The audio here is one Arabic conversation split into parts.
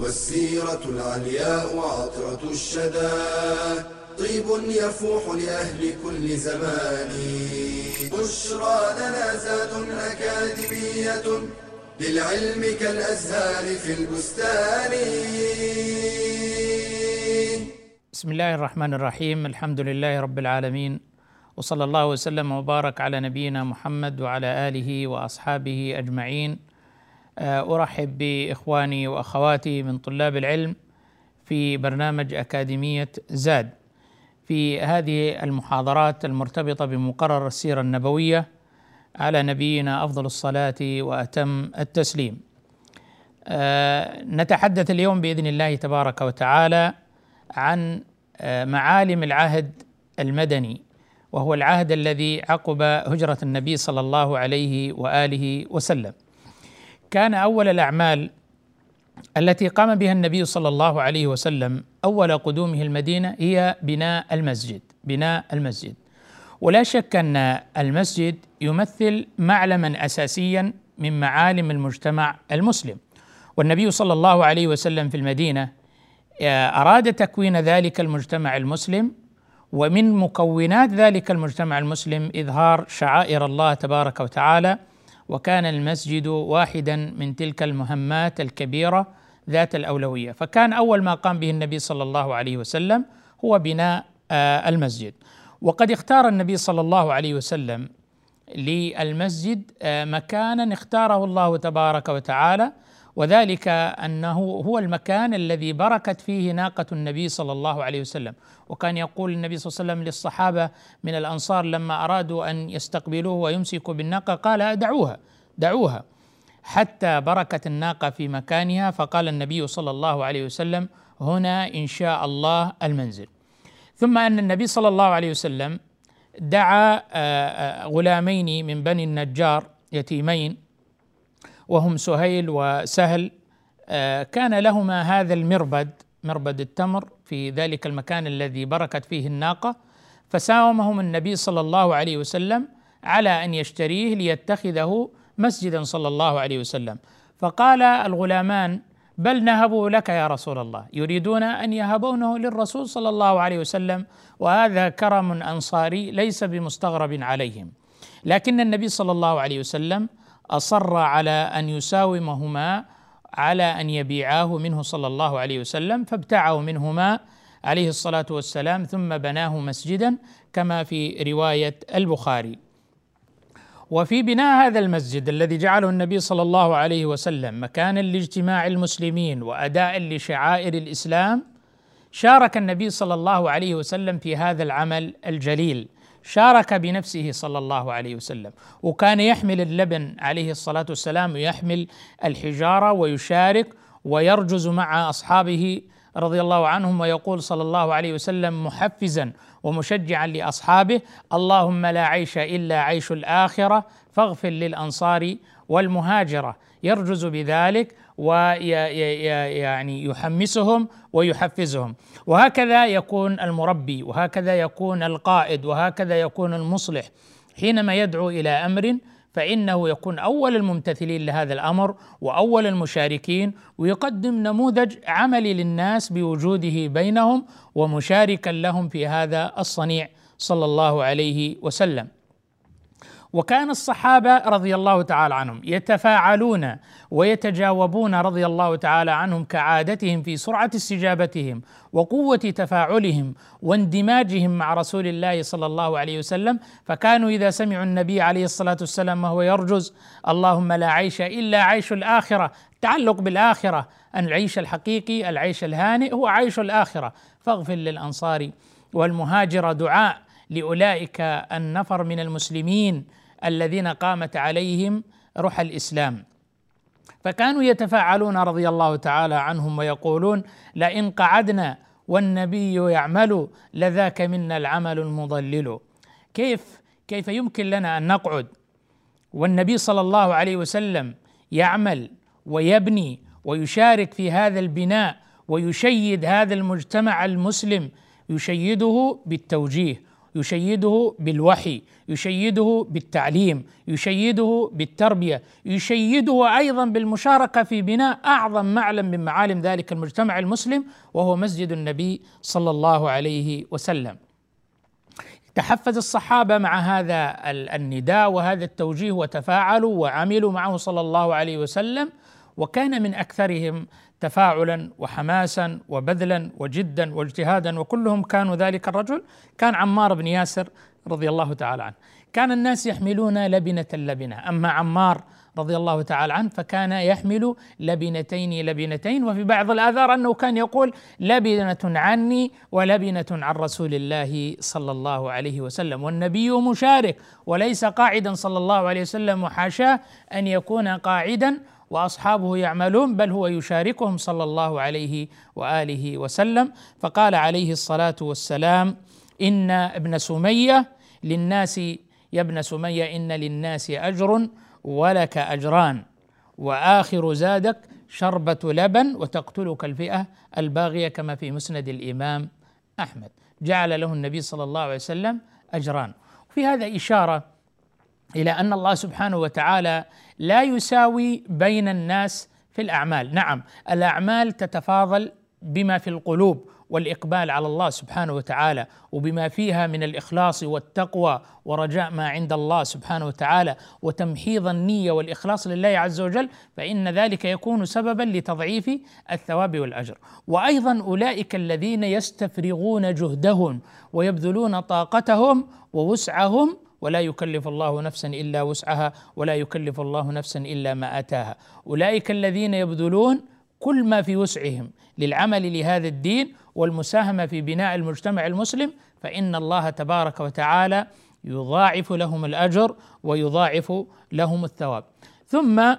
والسيرة العلياء عطرة الشدى. طيب يفوح لأهل كل زمان. بشرى لنا زاد أكاديمية للعلم كالأزهار في البستان. بسم الله الرحمن الرحيم. الحمد لله رب العالمين. وصلى الله وسلم وبارك على نبينا محمد وعلى آله وأصحابه أجمعين. آه، أرحب بإخواني وأخواتي من طلاب العلم في برنامج أكاديمية زاد. في هذه المحاضرات المرتبطة بمقرر السيرة النبوية على نبينا أفضل الصلاة وأتم التسليم. آه، نتحدث اليوم بإذن الله تبارك وتعالى عن آه، معالم العهد المدني وهو العهد الذي عقب هجرة النبي صلى الله عليه وآله وسلم. كان أول الأعمال التي قام بها النبي صلى الله عليه وسلم أول قدومه المدينة هي بناء المسجد بناء المسجد. ولا شك أن المسجد يمثل معلما أساسيا من معالم المجتمع المسلم. والنبي صلى الله عليه وسلم في المدينة أراد تكوين ذلك المجتمع المسلم ومن مكونات ذلك المجتمع المسلم إظهار شعائر الله تبارك وتعالى وكان المسجد واحدا من تلك المهمات الكبيرة ذات الأولوية. فكان أول ما قام به النبي صلى الله عليه وسلم هو بناء آه، المسجد. وقد اختار النبي صلى الله عليه وسلم للمسجد آه، مكانا اختاره الله تبارك وتعالى وذلك أنه هو المكان الذي بركت فيه ناقة النبي صلى الله عليه وسلم. وكان يقول النبي صلى الله عليه وسلم للصحابة من الأنصار لما أرادوا أن يستقبلوه ويمسكوا بالناقة قال دعوها دعوها. حتى بركت الناقة في مكانها فقال النبي صلى الله عليه وسلم هنا إن شاء الله المنزل. ثم أن النبي صلى الله عليه وسلم دعا آه، آه، غلامين من بني النجار يتيمين وهم سهيل وسهل. آه، كان لهما هذا المربد مربد التمر في ذلك المكان الذي بركت فيه الناقة فساومهم النبي صلى الله عليه وسلم على أن يشتريه ليتخذه مسجدا صلى الله عليه وسلم. فقال الغلامان بل نهبوا لك يا رسول الله. يريدون أن يهبونه للرسول صلى الله عليه وسلم وهذا كرم أنصاري ليس بمستغرب عليهم. لكن النبي صلى الله عليه وسلم أصر على أن يساومهما على أن يبيعاه منه صلى الله عليه وسلم فابتاعه منهما عليه الصلاة والسلام ثم بناه مسجدا كما في رواية البخاري. وفي بناء هذا المسجد الذي جعله النبي صلى الله عليه وسلم مكانا لاجتماع المسلمين وأداء لشعائر الإسلام شارك النبي صلى الله عليه وسلم في هذا العمل الجليل. شارك بنفسه صلى الله عليه وسلم. وكان يحمل اللبن عليه الصلاة والسلام ويحمل الحجارة ويشارك ويرجز مع أصحابه رضي الله عنهم ويقول صلى الله عليه وسلم محفزا ومشجعا لأصحابه اللهم لا عيش إلا عيش الآخرة فاغفر للأنصار والمهاجرة. يرجز بذلك ويعني يحمسهم ويحفزهم. وهكذا يكون المربي وهكذا يكون القائد وهكذا يكون المصلح. حينما يدعو إلى أمر فإنه يكون أول الممتثلين لهذا الأمر وأول المشاركين ويقدم نموذج عملي للناس بوجوده بينهم ومشاركا لهم في هذا الصنيع صلى الله عليه وسلم. وكان الصحابة رضي الله تعالى عنهم يتفاعلون ويتجاوبون رضي الله تعالى عنهم كعادتهم في سرعة استجابتهم وقوة تفاعلهم واندماجهم مع رسول الله صلى الله عليه وسلم. فكانوا إذا سمعوا النبي عليه الصلاة والسلام وهو يرجز اللهم لا عيش إلا عيش الآخرة تعلق بالآخرة أن العيش الحقيقي العيش الهانئ هو عيش الآخرة. فاغفر للأنصار والمهاجر دعاء. لأولئك النفر من المسلمين الذين قامت عليهم روح الإسلام. فكانوا يتفاعلون رضي الله تعالى عنهم ويقولون لئن قعدنا والنبي يعمل لذاك منا العمل المضلل. كيف؟ كيف يمكن لنا أن نقعد والنبي صلى الله عليه وسلم يعمل ويبني ويشارك في هذا البناء ويشيد هذا المجتمع المسلم يشيده بالتوجيه. يشيده بالوحي يشيده بالتعليم يشيده بالتربية يشيده أيضا بالمشاركة في بناء أعظم معلم من معالم ذلك المجتمع المسلم وهو مسجد النبي صلى الله عليه وسلم. تحفز الصحابة مع هذا النداء وهذا التوجيه وتفاعلوا وعملوا معه صلى الله عليه وسلم وكان من أكثرهم تفاعلا وحماسا وبذلا وجدا واجتهادا وكلهم كانوا ذلك الرجل. كان عمار بن ياسر رضي الله تعالى عنه. كان الناس يحملون لبنة لبنة. أما عمار رضي الله تعالى عنه فكان يحمل لبنتين لبنتين وفي بعض الآثار أنه كان يقول لبنة عني ولبنة عن رسول الله صلى الله عليه وسلم. والنبي مشارك وليس قاعدا صلى الله عليه وسلم وحاشاه أن يكون قاعدا وأصحابه يعملون بل هو يشاركهم صلى الله عليه وآله وسلم. فقال عليه الصلاة والسلام إن ابن سمية للناس يا ابن سمية إن للناس أجر ولك أجران وآخر زادك شربة لبن وتقتلك الفئة الباغية كما في مسند الإمام أحمد. جعل له النبي صلى الله عليه وسلم أجران. وفي هذا إشارة إلى أن الله سبحانه وتعالى لا يساوي بين الناس في الأعمال، نعم الأعمال تتفاضل بما في القلوب والإقبال على الله سبحانه وتعالى وبما فيها من الإخلاص والتقوى ورجاء ما عند الله سبحانه وتعالى وتمحيض النية والإخلاص لله عز وجل فإن ذلك يكون سببا لتضعيف الثواب والأجر. وأيضا أولئك الذين يستفرغون جهدهم ويبذلون طاقتهم ووسعهم ولا يكلف الله نفسا إلا وسعها ولا يكلف الله نفسا إلا ما آتاها. أولئك الذين يبذلون كل ما في وسعهم للعمل لهذا الدين والمساهمة في بناء المجتمع المسلم فإن الله تبارك وتعالى يضاعف لهم الأجر ويضاعف لهم الثواب. ثم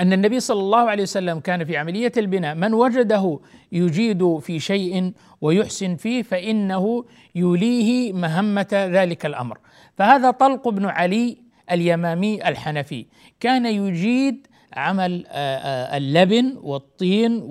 أن النبي صلى الله عليه وسلم كان في عملية البناء. من وجده يجيد في شيء ويحسن فيه فإنه يوليه مهمة ذلك الأمر. فهذا طلق بن علي اليمامي الحنفي. كان يجيد عمل اللبن والطين